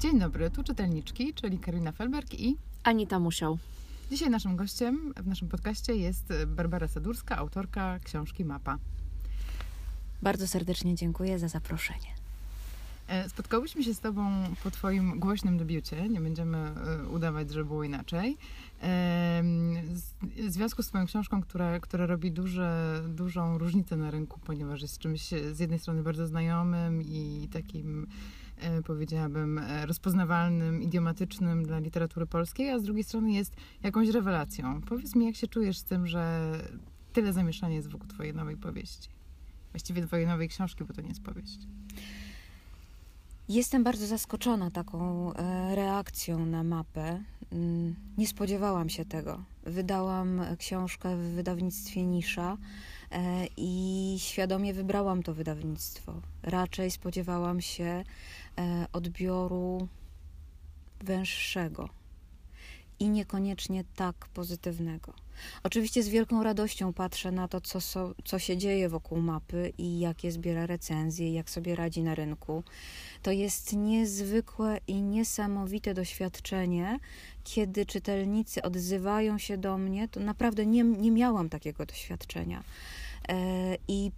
Dzień dobry, tu czytelniczki, czyli Karolina Felberg i Anita Musiał. Dzisiaj naszym gościem w naszym podcaście jest Barbara Sadurska, autorka książki Mapa. Bardzo serdecznie dziękuję za zaproszenie. E, spotkałyśmy się z Tobą po Twoim głośnym debiucie. Nie będziemy e, udawać, że było inaczej. W związku z Twoją książką, która, która robi duże, dużą różnicę na rynku, ponieważ jest czymś z jednej strony bardzo znajomym i takim powiedziałabym, e, rozpoznawalnym, idiomatycznym dla literatury polskiej, a z drugiej strony jest jakąś rewelacją. Powiedz mi, jak się czujesz z tym, że tyle zamieszania jest wokół Twojej nowej powieści? Właściwie Twojej nowej książki, bo to nie jest powieść. Jestem bardzo zaskoczona taką e, reakcją na mapę. Mm, nie spodziewałam się tego. Wydałam książkę w wydawnictwie Nisza i świadomie wybrałam to wydawnictwo. Raczej spodziewałam się E, odbioru węższego i niekoniecznie tak pozytywnego. Oczywiście z wielką radością patrzę na to, co, so, co się dzieje wokół mapy i jakie zbiera recenzje, jak sobie radzi na rynku. To jest niezwykłe i niesamowite doświadczenie, kiedy czytelnicy odzywają się do mnie. To naprawdę nie, nie miałam takiego doświadczenia. E, I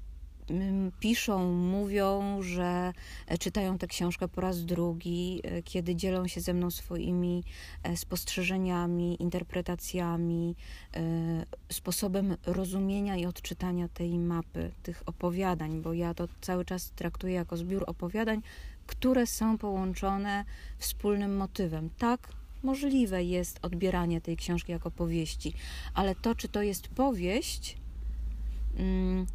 piszą, mówią, że e, czytają tę książkę po raz drugi, e, kiedy dzielą się ze mną swoimi e, spostrzeżeniami, interpretacjami, sposobem rozumienia i odczytania tej mapy, tych opowiadań, bo ja to cały czas traktuję jako zbiór opowiadań, które są połączone wspólnym motywem. Tak, możliwe jest odbieranie tej książki jako powieści, ale to, czy to jest powieść, mm,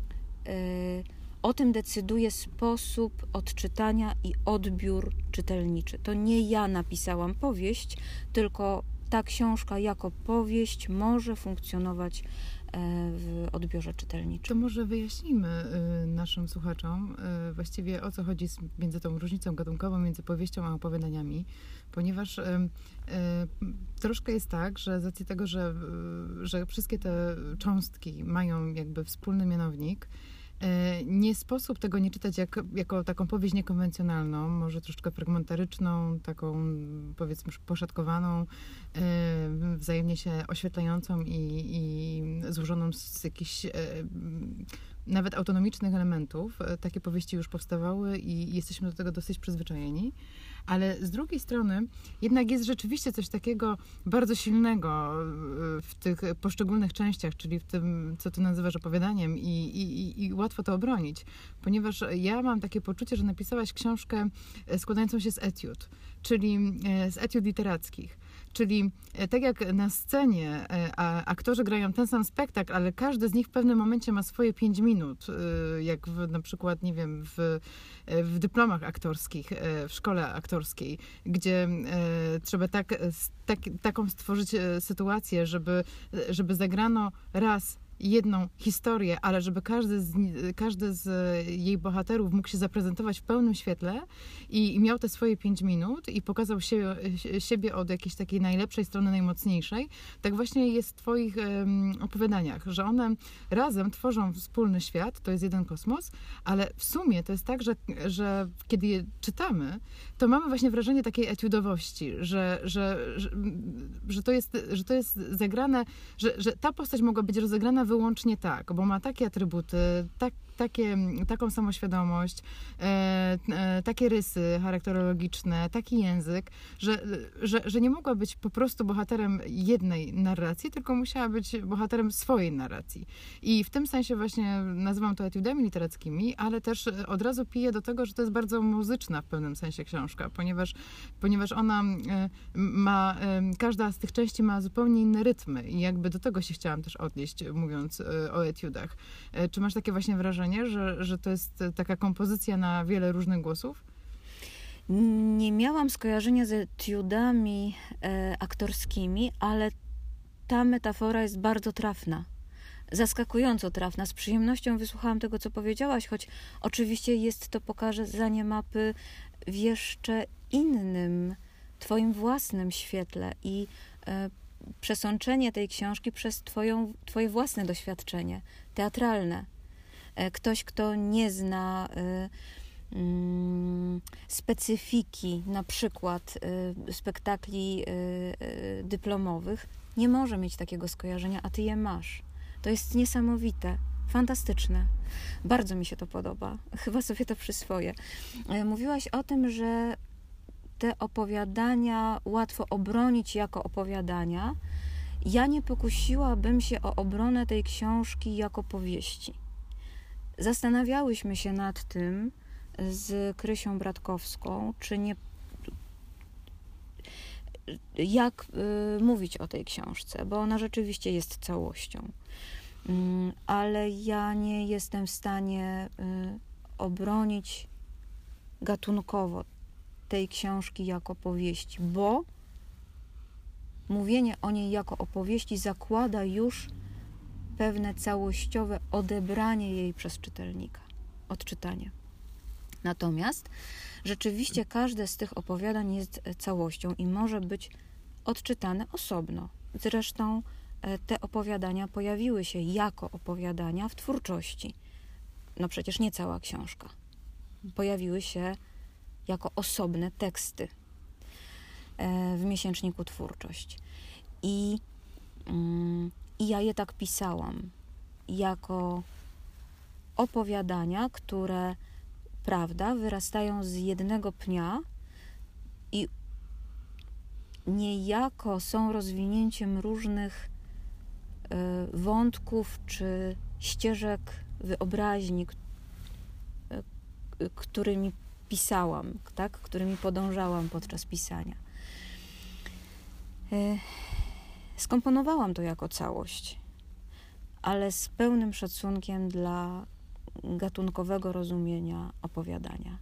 o tym decyduje sposób odczytania i odbiór czytelniczy. To nie ja napisałam powieść, tylko ta książka jako powieść może funkcjonować e, w odbiorze czytelniczym. To może wyjaśnijmy y, naszym słuchaczom y, właściwie o co chodzi między tą różnicą gatunkową między powieścią a opowiadaniami, ponieważ troszkę jest tak, że z racji tego, że, że wszystkie te cząstki mają jakby wspólny mianownik, nie sposób tego nie czytać jak, jako taką powieść niekonwencjonalną, może troszeczkę fragmentaryczną, taką powiedzmy poszatkowaną, e, wzajemnie się oświetlającą i, i złożoną z jakichś e, nawet autonomicznych elementów. Takie powieści już powstawały i jesteśmy do tego dosyć przyzwyczajeni ale z drugiej strony jednak jest rzeczywiście coś takiego bardzo silnego y, w tych poszczególnych częściach, czyli w tym, co ty nazywasz opowiadaniem i, i, i łatwo to obronić, ponieważ ja mam takie poczucie, że napisałaś książkę e, składającą się z etiud, czyli e, z etiud literackich. Czyli e, tak jak na scenie aktorzy grają ten sam spektakl, ale każdy z nich w pewnym momencie ma swoje pięć minut, jak w, na przykład, nie wiem, w w dyplomach aktorskich, e, w szkole aktorskiej, gdzie e, trzeba tak, tak, taką stworzyć e, sytuację, żeby, żeby zagrano raz jedną historię, ale żeby każdy z, każdy z jej bohaterów mógł się zaprezentować w pełnym świetle i, i miał te swoje pięć minut i pokazał się, siebie od jakiejś takiej najlepszej strony, najmocniejszej, tak właśnie jest w Twoich um, opowiadaniach, że one razem tworzą wspólny świat, to jest jeden kosmos, ale w sumie to jest tak, że, że kiedy je czytamy, to mamy właśnie wrażenie takiej etiudowości, że, że, że, że, to, jest, że to jest zagrane, że, że ta postać mogła być rozegrana wyłącznie tak, bo ma takie atrybuty, tak, takie, taką samoświadomość, e, e, takie rysy charakterologiczne, taki język, że, że, że nie mogła być po prostu bohaterem jednej narracji, tylko musiała być bohaterem swojej narracji. I w tym sensie właśnie nazywam to etiudami literackimi, ale też od razu piję do tego, że to jest bardzo muzyczna w pewnym sensie książka, ponieważ, ponieważ ona e, ma, e, każda z tych części ma zupełnie inne rytmy i jakby do tego się chciałam też odnieść, mówiąc e, o etiudach. Czy masz takie właśnie wrażenie, wrażenie, że, że to jest taka kompozycja na wiele różnych głosów? Nie miałam skojarzenia z etiudami e, aktorskimi, ale ta metafora jest bardzo trafna. Zaskakująco trafna. Z przyjemnością wysłuchałam tego, co powiedziałaś, choć oczywiście jest to pokazanie mapy w jeszcze innym, Twoim własnym świetle i e, przesączenie tej książki przez twoją, Twoje własne doświadczenie teatralne. E, ktoś, kto nie zna e, mm, specyfiki, na przykład y, spektakli y, y, dyplomowych, nie może mieć takiego skojarzenia, a ty je masz. To jest niesamowite, fantastyczne. Bardzo mi się to podoba. Chyba sobie to przyswoję. E, Mówiłaś o tym, że te opowiadania łatwo obronić jako opowiadania. Ja nie pokusiłabym się o obronę tej książki jako powieści. Zastanawiałyśmy się nad tym z Krysią Bratkowską, czy nie. Jak y, mówić o tej książce, bo ona rzeczywiście jest całością. Mm, ale ja nie jestem w stanie y, obronić gatunkowo tej książki jako powieści, bo mówienie o niej jako opowieści zakłada już pewne całościowe odebranie jej przez czytelnika, odczytanie. Natomiast rzeczywiście każde z tych opowiadań jest całością i może być odczytane osobno. Zresztą e, te opowiadania pojawiły się jako opowiadania w twórczości. No przecież nie cała książka. Pojawiły się jako osobne teksty e, w miesięczniku Twórczość. I, mm, I ja je tak pisałam, jako opowiadania, które, prawda, wyrastają z jednego pnia i niejako są rozwinięciem różnych e, wątków czy ścieżek wyobraźni, e, którymi pisałam, tak? którymi podążałam podczas pisania. E, skomponowałam to jako całość, ale z pełnym szacunkiem dla gatunkowego rozumienia opowiadania.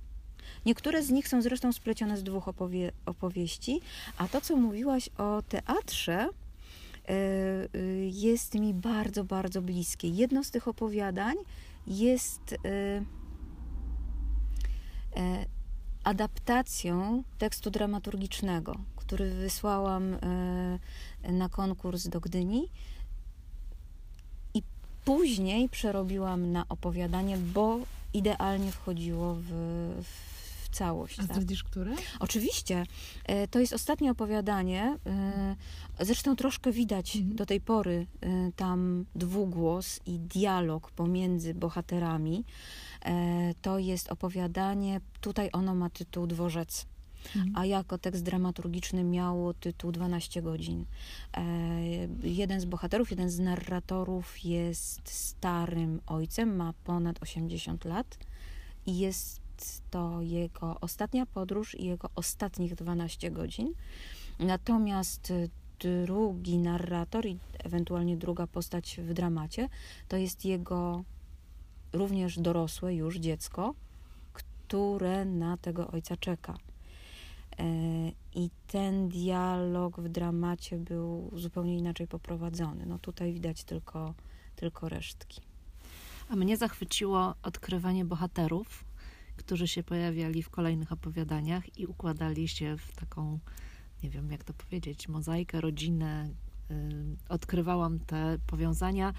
Niektóre z nich są zresztą splecione z dwóch opowie opowieści, a to, co mówiłaś o teatrze, e, jest mi bardzo, bardzo bliskie. Jedno z tych opowiadań jest e, E, adaptacją tekstu dramaturgicznego, który wysłałam e, na konkurs do Gdyni i później przerobiłam na opowiadanie, bo idealnie wchodziło w, w całość. A zdradzisz, tak? które? Oczywiście. E, to jest ostatnie opowiadanie. Zresztą troszkę widać mhm. do tej pory tam dwugłos i dialog pomiędzy bohaterami. E, to jest opowiadanie, tutaj ono ma tytuł Dworzec. A jako tekst dramaturgiczny miało tytuł 12 godzin. E, jeden z bohaterów, jeden z narratorów jest starym ojcem, ma ponad 80 lat i jest to jego ostatnia podróż i jego ostatnich 12 godzin. Natomiast drugi narrator i ewentualnie druga postać w dramacie to jest jego również dorosłe już dziecko, które na tego ojca czeka. E, I ten dialog w dramacie był zupełnie inaczej poprowadzony. No tutaj widać tylko, tylko resztki. A mnie zachwyciło odkrywanie bohaterów, którzy się pojawiali w kolejnych opowiadaniach i układali się w taką, nie wiem jak to powiedzieć, mozaikę, rodzinę, Y, odkrywałam te powiązania.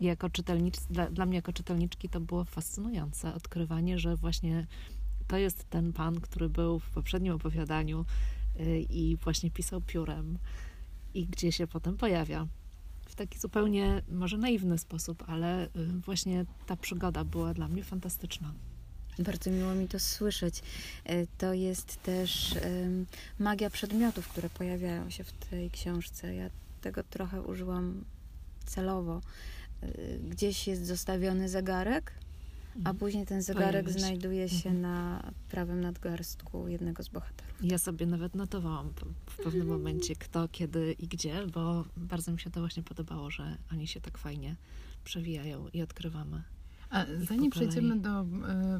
Jako czytelnicz, dla, dla mnie jako czytelniczki to było fascynujące odkrywanie, że właśnie to jest ten pan, który był w poprzednim opowiadaniu y, i właśnie pisał piórem i gdzie się potem pojawia. W taki zupełnie może naiwny sposób, ale y, właśnie ta przygoda była dla mnie fantastyczna. Bardzo miło mi to słyszeć. To jest też magia przedmiotów, które pojawiają się w tej książce. Ja tego trochę użyłam celowo. Y, gdzieś jest zostawiony zegarek, a mhm. później ten zegarek znajduje się mhm. na prawym nadgarstku jednego z bohaterów. Ja sobie nawet notowałam w pewnym mhm. momencie kto, kiedy i gdzie, bo bardzo mi się to właśnie podobało, że oni się tak fajnie przewijają i odkrywamy. A zanim przejdziemy do y,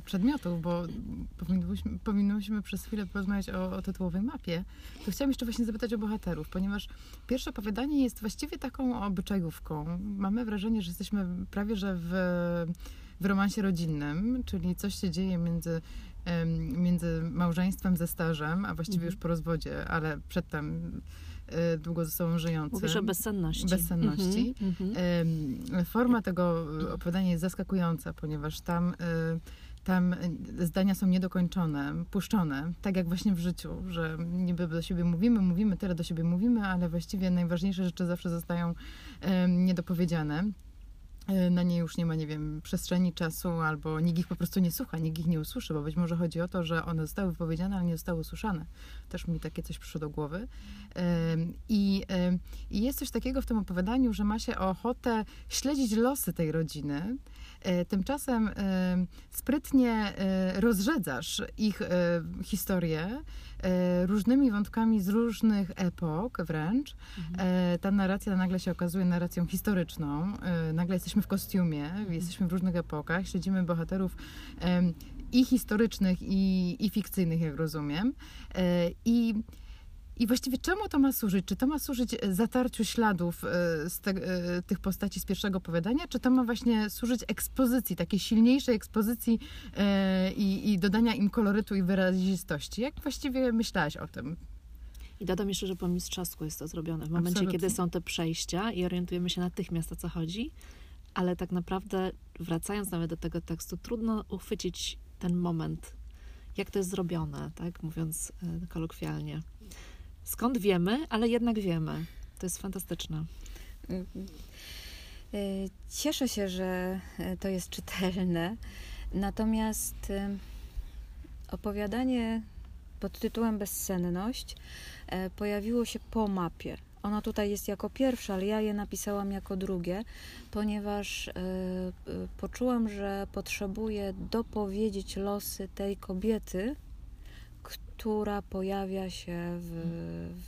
przedmiotów, bo powinniśmy, powinniśmy przez chwilę porozmawiać o, o tytułowej mapie, to chciałam jeszcze właśnie zapytać o bohaterów, ponieważ pierwsze opowiadanie jest właściwie taką obyczajówką. Mamy wrażenie, że jesteśmy prawie że w, w romansie rodzinnym, czyli coś się dzieje między między małżeństwem ze stażem, a właściwie mhm. już po rozwodzie, ale przedtem Y, długo ze sobą żyjącym. Mówisz o bezsenności. Bezsenności. Mm -hmm. Forma tego opowiadania jest zaskakująca, ponieważ tam y, tam zdania są niedokończone, puszczone, tak jak właśnie w życiu, że niby do siebie mówimy, mówimy, tyle do siebie mówimy, ale właściwie najważniejsze rzeczy zawsze zostają um, niedopowiedziane. E, na nie już nie ma, nie wiem, przestrzeni, czasu, albo nikt ich po prostu nie słucha, nikt ich nie usłyszy, bo być może chodzi o to, że one zostały wypowiedziane, ale nie zostały usłyszane. Też mi takie coś przyszło do głowy. I, I jest coś takiego w tym opowiadaniu, że ma się ochotę śledzić losy tej rodziny, e, Tymczasem sprytnie e, rozrzedzasz ich historię, różnymi wątkami z różnych epok wręcz. Mhm. Ta narracja nagle się okazuje narracją historyczną. Nagle jesteśmy w kostiumie, mhm. jesteśmy w różnych epokach, śledzimy bohaterów i historycznych, i, i fikcyjnych, jak rozumiem. I i właściwie czemu to ma służyć? Czy to ma służyć e, zatarciu śladów e, z te, e, tych postaci z pierwszego opowiadania, czy to ma właśnie służyć ekspozycji, takiej silniejszej ekspozycji i, i dodania im kolorytu i wyrazistości? Jak właściwie myślałaś o tym? I dodam jeszcze, że po mistrzowsku jest to zrobione. W momencie, Absolutnie. kiedy są te przejścia i orientujemy się natychmiast o co chodzi, ale tak naprawdę wracając nawet do tego tekstu, trudno uchwycić ten moment, jak to jest zrobione, tak mówiąc kolokwialnie. Skąd wiemy, ale jednak wiemy. To jest fantastyczne. Mhm. E, cieszę się, że e, to jest czytelne. Natomiast e, opowiadanie pod tytułem Bezsenność pojawiło się po mapie. Ona tutaj jest jako pierwsza, ale ja je napisałam jako drugie, ponieważ poczułam, że potrzebuję dopowiedzieć losy tej kobiety, która pojawia się w,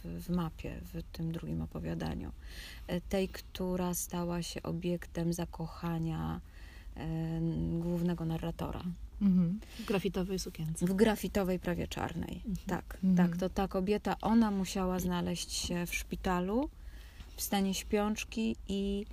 w, w, mapie, w tym drugim opowiadaniu. E, tej, która stała się obiektem zakochania e, głównego narratora. Mhm. W grafitowej sukience. W grafitowej, prawie czarnej. Mhm. Tak, mhm. tak. To ta kobieta, ona musiała znaleźć się w szpitalu, w stanie śpiączki i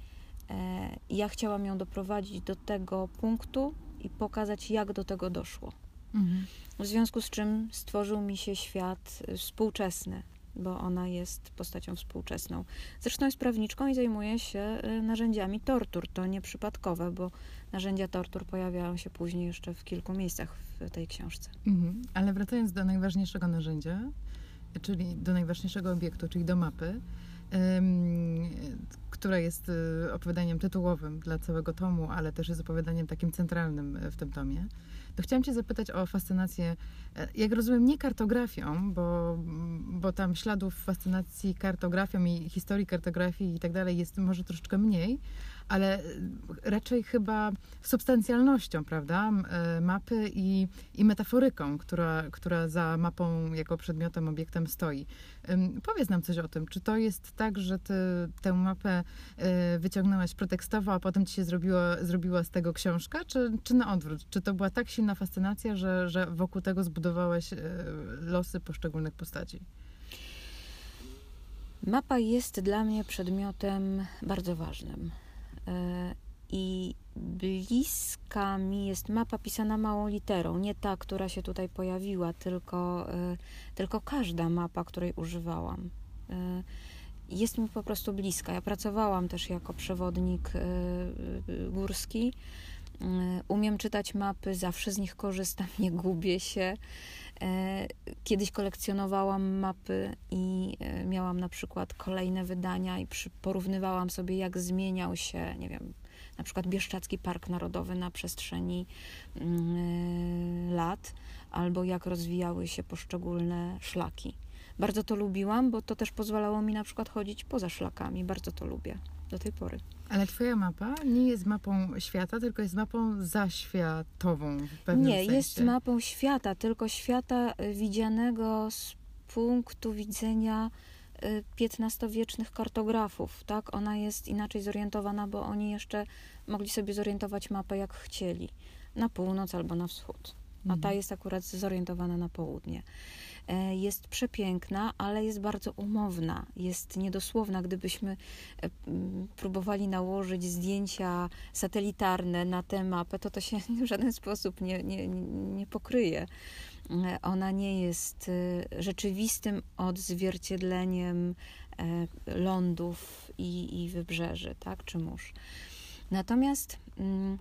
e, ja chciałam ją doprowadzić do tego punktu i pokazać, jak do tego doszło. Mhm. W związku z czym stworzył mi się świat y, współczesny, bo ona jest postacią współczesną. Zresztą jest prawniczką i zajmuje się y, narzędziami tortur. To nieprzypadkowe, bo narzędzia tortur pojawiają się później jeszcze w kilku miejscach w tej książce. Mhm. Ale wracając do najważniejszego narzędzia, czyli do najważniejszego obiektu, czyli do mapy, która jest y, opowiadaniem tytułowym dla całego tomu, ale też jest opowiadaniem takim centralnym w tym tomie to chciałam Cię zapytać o fascynację, e, jak rozumiem, nie kartografią, bo, bo tam śladów fascynacji kartografią i historii kartografii i tak dalej jest może troszeczkę mniej, ale raczej chyba substancjalnością, prawda, e, mapy i, i metaforyką, która, która za mapą jako przedmiotem, obiektem stoi. Powiedz nam coś o tym. Czy to jest tak, że ty tę mapę e, wyciągnęłaś pretekstowo, a potem ci się zrobiła, zrobiła z tego książka, czy, czy na odwrót? Czy to była tak silna fascynacja, że, że wokół tego zbudowałeś losy poszczególnych postaci? Mapa jest dla mnie przedmiotem bardzo ważnym. E, I bliska mi jest mapa pisana małą literą, nie ta, która się tutaj pojawiła, tylko, e, tylko każda mapa, której używałam. E, jest mi po prostu bliska. Ja pracowałam też jako przewodnik górski. Umiem czytać mapy, zawsze z nich korzystam, nie gubię się. Kiedyś kolekcjonowałam mapy i e, miałam na przykład kolejne wydania i porównywałam sobie, jak zmieniał się, nie wiem, na przykład Bieszczacki Park Narodowy na przestrzeni mm, lat, albo jak rozwijały się poszczególne szlaki. Bardzo to lubiłam, bo to też pozwalało mi na przykład chodzić poza szlakami. Bardzo to lubię do tej pory. Ale twoja mapa nie jest mapą świata, tylko jest mapą zaświatową w pewnym Nie, sensie. jest mapą świata, tylko świata y, widzianego z punktu widzenia XV-wiecznych y, kartografów, tak? Ona jest inaczej zorientowana, bo oni jeszcze mogli sobie zorientować mapę jak chcieli, na północ albo na wschód. A ta mhm. jest akurat zorientowana na południe. E, jest przepiękna, ale jest bardzo umowna, jest niedosłowna. Gdybyśmy e, próbowali nałożyć zdjęcia satelitarne na tę mapę, to to się w żaden sposób nie, nie, nie pokryje. E, ona nie jest rzeczywistym odzwierciedleniem lądów i, i wybrzeży, tak, czy mórz. Natomiast mm,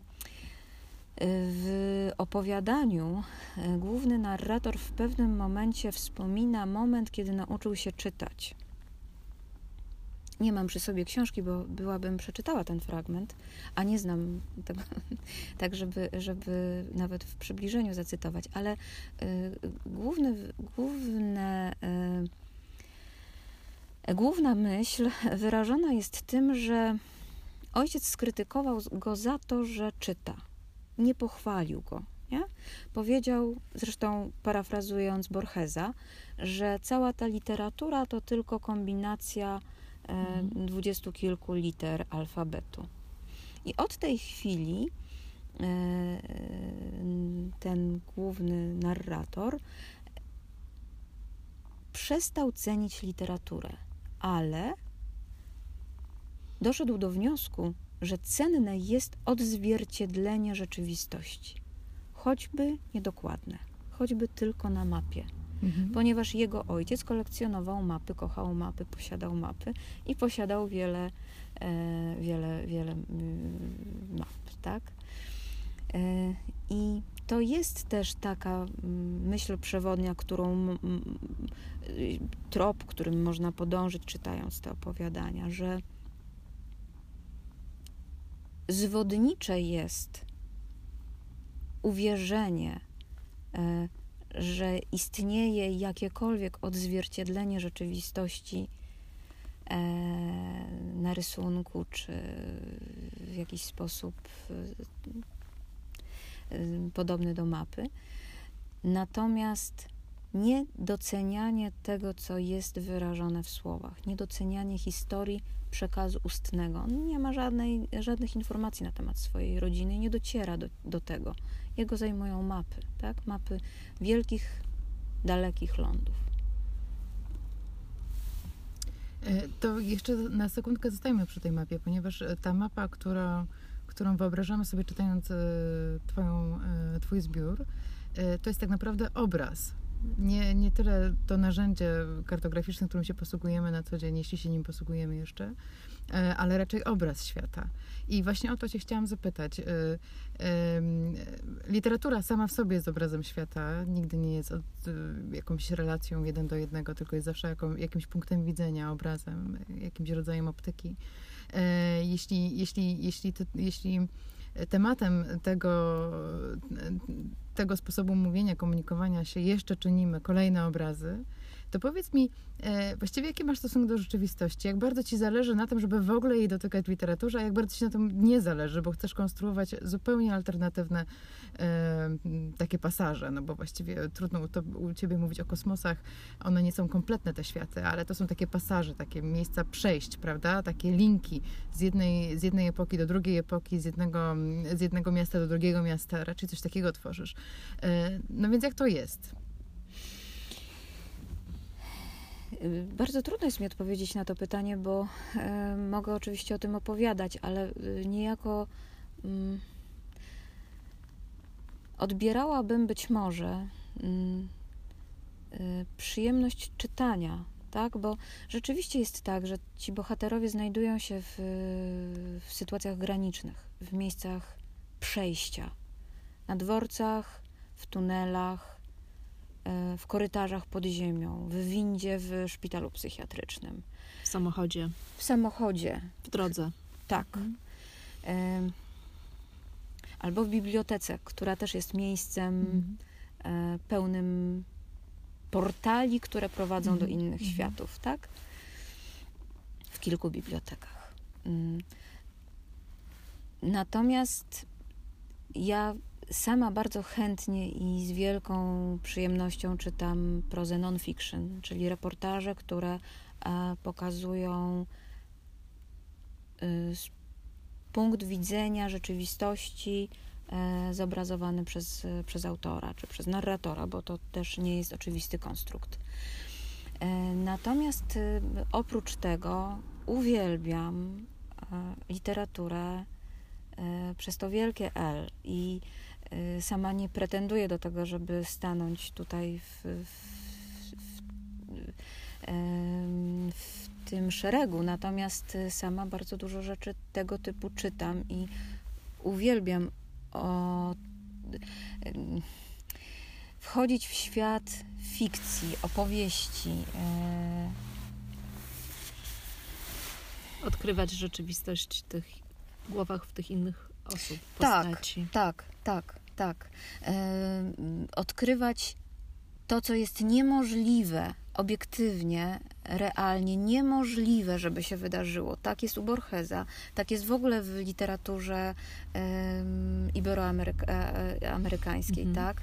W opowiadaniu e, główny narrator w pewnym momencie wspomina moment, kiedy nauczył się czytać. Nie mam przy sobie książki, bo byłabym przeczytała ten fragment, a nie znam tego, tak żeby, żeby nawet w przybliżeniu zacytować, ale y, główny, główne, y, główna myśl wyrażona jest tym, że ojciec skrytykował go za to, że czyta nie pochwalił go. Nie? Powiedział, zresztą parafrazując Borgesa, że cała ta literatura to tylko kombinacja e, mhm. dwudziestu kilku liter alfabetu. I od tej chwili e, ten główny narrator przestał cenić literaturę, ale doszedł do wniosku, że cenne jest odzwierciedlenie rzeczywistości, choćby niedokładne, choćby tylko na mapie. Mhm. Ponieważ jego ojciec kolekcjonował mapy, kochał mapy, posiadał mapy i posiadał wiele, e, wiele, wiele mm, map, tak? E, I to jest też taka mm, myśl przewodnia, którą trop, którym można podążyć czytając te opowiadania, że zwodnicze jest uwierzenie, e, że istnieje jakiekolwiek odzwierciedlenie rzeczywistości e, na rysunku, czy w jakiś sposób e, podobny do mapy. Natomiast niedocenianie tego, co jest wyrażone w słowach, niedocenianie historii przekazu ustnego. On nie ma żadnej, żadnych informacji na temat swojej rodziny i nie dociera do, do tego. Jego zajmują mapy, tak? Mapy wielkich, dalekich lądów. E, to jeszcze na sekundkę zostajmy przy tej mapie, ponieważ e, ta mapa, która, którą wyobrażamy sobie czytając e, twoją, Twój zbiór, to jest tak naprawdę obraz nie, nie tyle to narzędzie kartograficzne, którym się posługujemy na co dzień, jeśli się nim posługujemy jeszcze, e, ale raczej obraz świata. I właśnie o to się chciałam zapytać. E, literatura sama w sobie jest obrazem świata, nigdy nie jest od, e, jakąś relacją jeden do jednego, tylko jest zawsze jaką, jakimś punktem widzenia, obrazem, jakimś rodzajem optyki. Jeśli, jeśli, jeśli, jeśli tematem tego, tego sposobu mówienia, komunikowania się jeszcze czynimy kolejne obrazy, to powiedz mi, e, właściwie jaki masz stosunek do rzeczywistości? Jak bardzo ci zależy na tym, żeby w ogóle jej dotykać w literaturze, a jak bardzo ci na tym nie zależy, bo chcesz konstruować zupełnie alternatywne e, takie pasaże, no bo właściwie trudno to, u ciebie mówić o kosmosach, one nie są kompletne te światy, ale to są takie pasaże, takie miejsca przejść, prawda? Takie linki z jednej, z jednej epoki do drugiej epoki, z jednego, z jednego miasta do drugiego miasta, raczej coś takiego tworzysz. E, no więc jak to jest? Y, bardzo trudno jest mi odpowiedzieć na to pytanie, bo e, mogę oczywiście o tym opowiadać, ale y, niejako mm, odbierałabym być może mm, y, przyjemność czytania, tak? Bo rzeczywiście jest tak, że ci bohaterowie znajdują się w, w sytuacjach granicznych, w miejscach przejścia, na dworcach, w tunelach, w korytarzach pod ziemią, w windzie w szpitalu psychiatrycznym. W samochodzie. W samochodzie. W drodze. Tak. Mhm. Albo w bibliotece, która też jest miejscem mhm. pełnym portali, które prowadzą mhm. do innych mhm. światów, tak? W kilku bibliotekach. Mm. Natomiast ja Sama bardzo chętnie i z wielką przyjemnością czytam prozę non-fiction, czyli reportaże, które e, pokazują y, punkt widzenia rzeczywistości e, zobrazowany przez, przez autora czy przez narratora, bo to też nie jest oczywisty konstrukt. E, natomiast y, oprócz tego uwielbiam literaturę przez to wielkie L i sama nie pretenduję do tego, żeby stanąć tutaj w, w, w, w, tym szeregu, natomiast sama bardzo dużo rzeczy tego typu czytam i uwielbiam o, wchodzić w świat fikcji, opowieści. E, Odkrywać rzeczywistość w tych głowach w tych innych osób, Tak, postaci. tak, tak, tak. E, odkrywać to, co jest niemożliwe obiektywnie, realnie niemożliwe, żeby się wydarzyło. Tak jest u Borgesa, tak jest w ogóle w literaturze um, iberoamerykańskiej, Mhm. tak?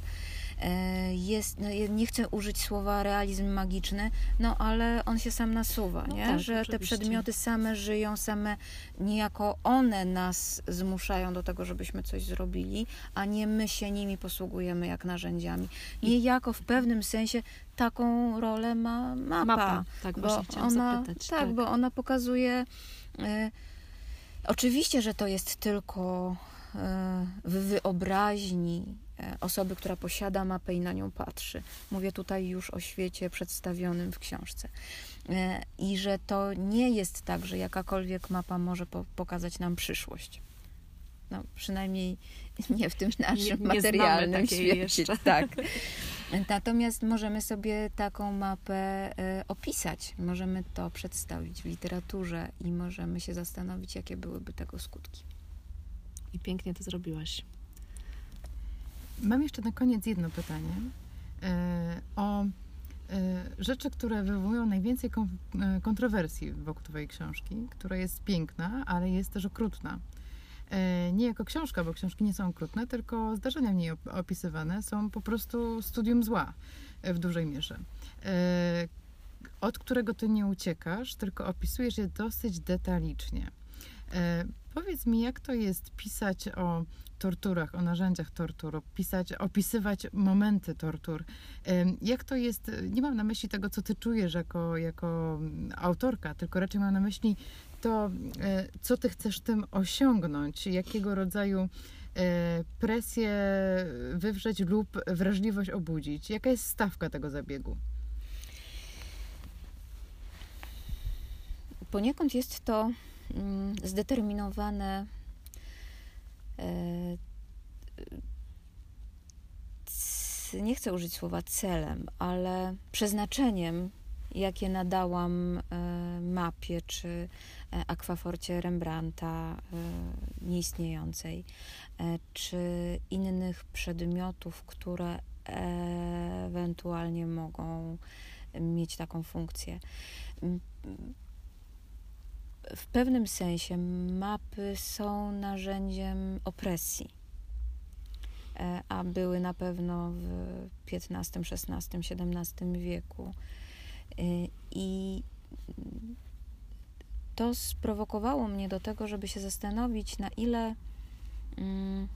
E, Jest, no, nie chcę użyć słowa realizm magiczny, no ale on się sam nasuwa, No nie? tak, że te oczywiście. przedmioty same żyją, same niejako one nas zmuszają do tego, żebyśmy coś zrobili, a nie my się nimi posługujemy jak narzędziami. Niejako w pewnym sensie taką rolę ma mapa. Mapa, tak bo właśnie chciałam ona, zapytać. Tak, bo ona pokazuje. E, oczywiście, że to jest tylko e, w wyobraźni osoby, która posiada mapę i na nią patrzy. Mówię tutaj już o świecie przedstawionym w książce. E, I że to nie jest tak, że jakakolwiek mapa może po, pokazać nam przyszłość. No, przynajmniej nie w tym naszym Nie- nie materialnym świecie. jeszcze. Tak. Natomiast możemy sobie taką mapę e, opisać, możemy to przedstawić w literaturze i możemy się zastanowić, jakie byłyby tego skutki. I pięknie to zrobiłaś. Mam jeszcze na koniec jedno pytanie e, o e, rzeczy, które wywołują najwięcej e, kontrowersji wokół Twojej książki, która jest piękna, ale jest też okrutna. Nie jako książka, bo książki nie są okrutne, tylko zdarzenia w niej op- opisywane są po prostu studium zła w dużej mierze. Od którego ty nie uciekasz, tylko opisujesz je dosyć detalicznie. Powiedz mi, jak to jest pisać o torturach, o narzędziach tortur, opisać, opisywać momenty tortur. Jak to jest, nie mam na myśli tego, co ty czujesz jako, jako mm, autorka, tylko raczej mam na myśli to, e, co ty chcesz tym osiągnąć, jakiego rodzaju e, presję wywrzeć lub wrażliwość obudzić. Jaka jest stawka tego zabiegu? Poniekąd jest to zdeterminowane e, nie chcę użyć słowa celem, ale przeznaczeniem, jakie nadałam e, mapie czy e, akwaforcie Rembrandta nieistniejącej, czy innych przedmiotów, które ewentualnie mogą mieć taką funkcję. W pewnym sensie mapy są narzędziem opresji, e, a były na pewno w XV, XVI, XVII wieku. E, I to sprowokowało mnie do tego, żeby się zastanowić, na ile mm,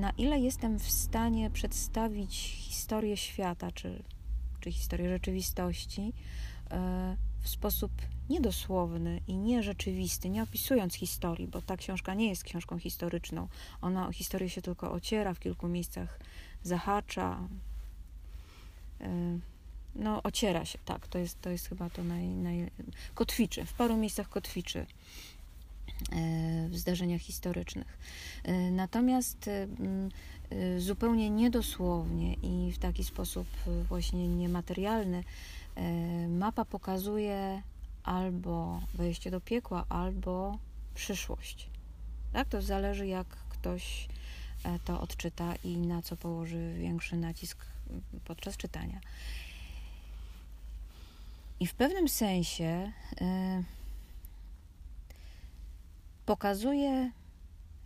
na ile jestem w stanie przedstawić historię świata, czy, czy historię rzeczywistości e, w sposób niedosłowny i nierzeczywisty, nie opisując historii, bo ta książka nie jest książką historyczną. Ona o historię się tylko ociera, w kilku miejscach zahacza. E, No, ociera się, tak, to jest, to jest chyba to naj, naj... kotwiczy, w paru miejscach kotwiczy e, w zdarzeniach historycznych. E, Natomiast zupełnie niedosłownie i w taki sposób właśnie niematerialny mapa pokazuje albo wejście do piekła, albo przyszłość. Tak? To zależy, jak ktoś e, to odczyta i na co położy większy nacisk podczas czytania. I w pewnym sensie e, pokazuje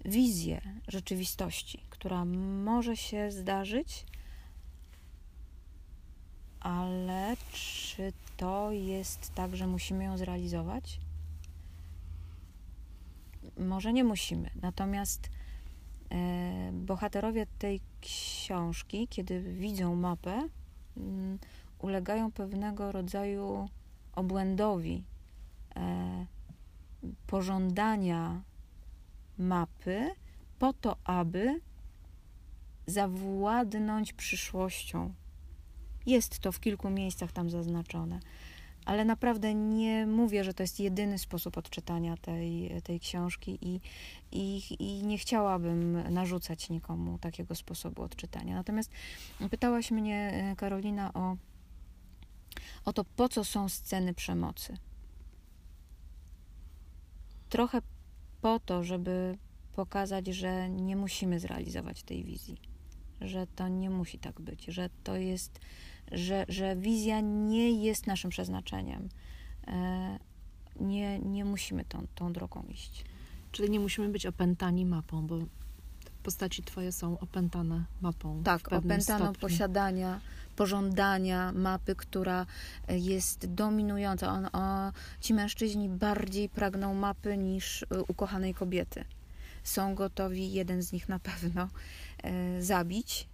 wizję rzeczywistości, która może się zdarzyć, ale czy to jest tak, że musimy ją zrealizować? Może nie musimy. Natomiast e, bohaterowie tej książki, kiedy widzą mapę, mm, ulegają pewnego rodzaju obłędowi e, pożądania mapy po to, aby zawładnąć przyszłością. Jest to w kilku miejscach tam zaznaczone, ale naprawdę nie mówię, że to jest jedyny sposób odczytania tej, tej książki i, i, i nie chciałabym narzucać nikomu takiego sposobu odczytania. Natomiast pytałaś mnie, e, Karolina, o, o to, po co są sceny przemocy. Trochę po to, żeby pokazać, że nie musimy zrealizować tej wizji, że to nie musi tak być, że to jest że, że wizja nie jest naszym przeznaczeniem. E, nie, nie musimy tą, tą drogą iść. Czyli nie musimy być opętani mapą, bo postaci twoje są opętane mapą. Tak, opętaną posiadania, pożądania mapy, która jest dominująca. On, o, ci mężczyźni bardziej pragną mapy niż e, ukochanej kobiety. Są gotowi, jeden z nich na pewno, e, zabić,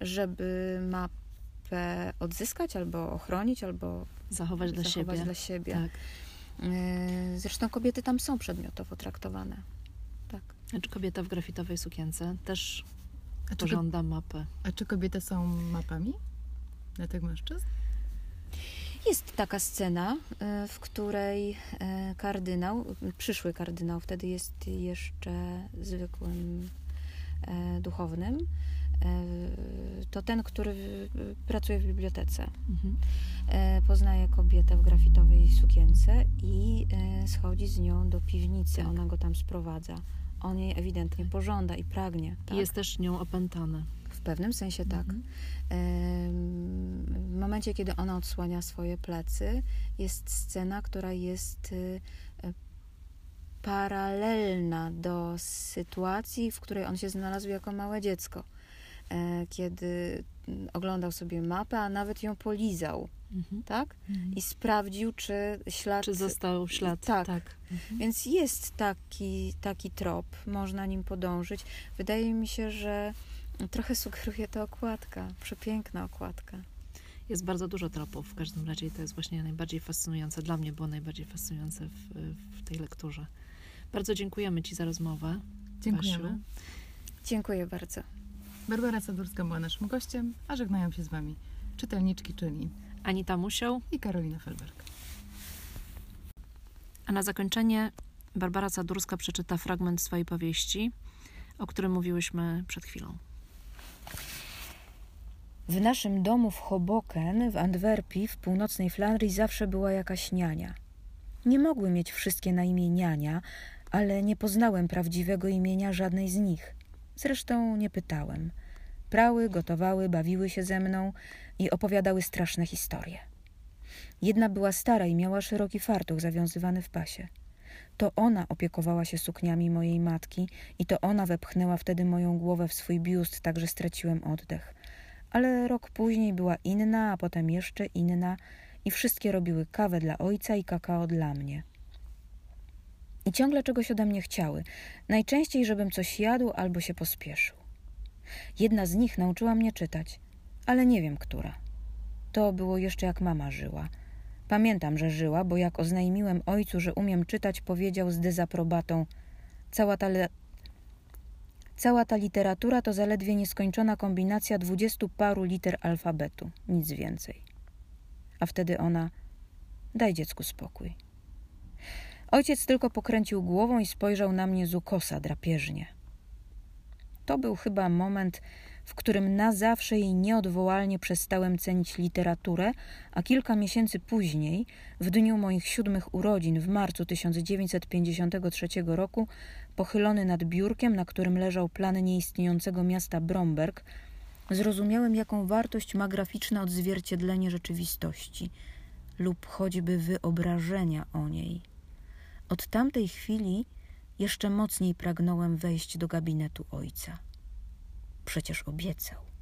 żeby mapę odzyskać, albo ochronić, albo zachować, dla zachować siebie. Dla siebie. Tak. E, zresztą kobiety tam są przedmiotowo traktowane. Tak. A czy kobieta w grafitowej sukience też a pożąda mapy? A czy kobiety są mapami dla tych mężczyzn? Jest taka scena, e, w której e, kardynał, przyszły kardynał, wtedy jest jeszcze zwykłym duchownym, to ten, który pracuje w bibliotece. Mhm. E, poznaje kobietę w grafitowej sukience i e, schodzi z nią do piwnicy. Tak. Ona go tam sprowadza. On jej ewidentnie pożąda i pragnie. Tak? Jest też nią opętany. W pewnym sensie tak. Mhm. W momencie, kiedy ona odsłania swoje plecy, jest scena, która jest paralelna do sytuacji, w której on się znalazł jako małe dziecko. E, kiedy oglądał sobie mapę, a nawet ją polizał, mhm. tak? Mhm. I sprawdził, czy ślad... Czy został ślad. Tak. tak. Mhm. Więc jest taki, taki trop, można nim podążyć. Wydaje mi się, że trochę sugeruje to okładka, przepiękna okładka. Jest bardzo dużo tropów, w każdym razie to jest właśnie najbardziej fascynujące, dla mnie było najbardziej fascynujące w, w tej lekturze. Bardzo dziękujemy Ci za rozmowę. Dziękujemy. Basiu. Dziękuję bardzo. Barbara Sadurska była naszym gościem, a żegnają się z Wami czytelniczki, czyli Anita Musioł i Karolina Felberg. A na zakończenie Barbara Sadurska przeczyta fragment swojej powieści, o którym mówiłyśmy przed chwilą. W naszym domu w Hoboken w Antwerpii w północnej Flandrii zawsze była jakaś niania. Nie mogły mieć wszystkie na imię niania, ale nie poznałem prawdziwego imienia żadnej z nich. Zresztą nie pytałem. Prały, gotowały, bawiły się ze mną i opowiadały straszne historie. Jedna była stara i miała szeroki fartuch zawiązywany w pasie. To ona opiekowała się sukniami mojej matki i to ona wepchnęła wtedy moją głowę w swój biust, tak że straciłem oddech. Ale rok później była inna, a potem jeszcze inna i wszystkie robiły kawę dla ojca i kakao dla mnie. I ciągle czegoś ode mnie chciały. Najczęściej, żebym coś jadł albo się pospieszył. Jedna z nich nauczyła mnie czytać, ale nie wiem, która. To było jeszcze jak mama żyła. Pamiętam, że żyła, bo jak oznajmiłem ojcu, że umiem czytać, powiedział z dezaprobatą: Cała ta. Cała ta literatura to zaledwie nieskończona kombinacja dwudziestu paru liter alfabetu, nic więcej. A wtedy ona: Daj dziecku spokój. Ojciec tylko pokręcił głową i spojrzał na mnie z ukosa drapieżnie. To był chyba moment, w którym na zawsze i nieodwołalnie przestałem cenić literaturę, a kilka miesięcy później, w dniu moich siódmych urodzin w marcu 1953 roku, pochylony nad biurkiem, na którym leżał plan nieistniejącego miasta Bromberg, zrozumiałem, jaką wartość ma graficzne odzwierciedlenie rzeczywistości lub choćby wyobrażenia o niej. Od tamtej chwili jeszcze mocniej pragnąłem wejść do gabinetu ojca. Przecież obiecał.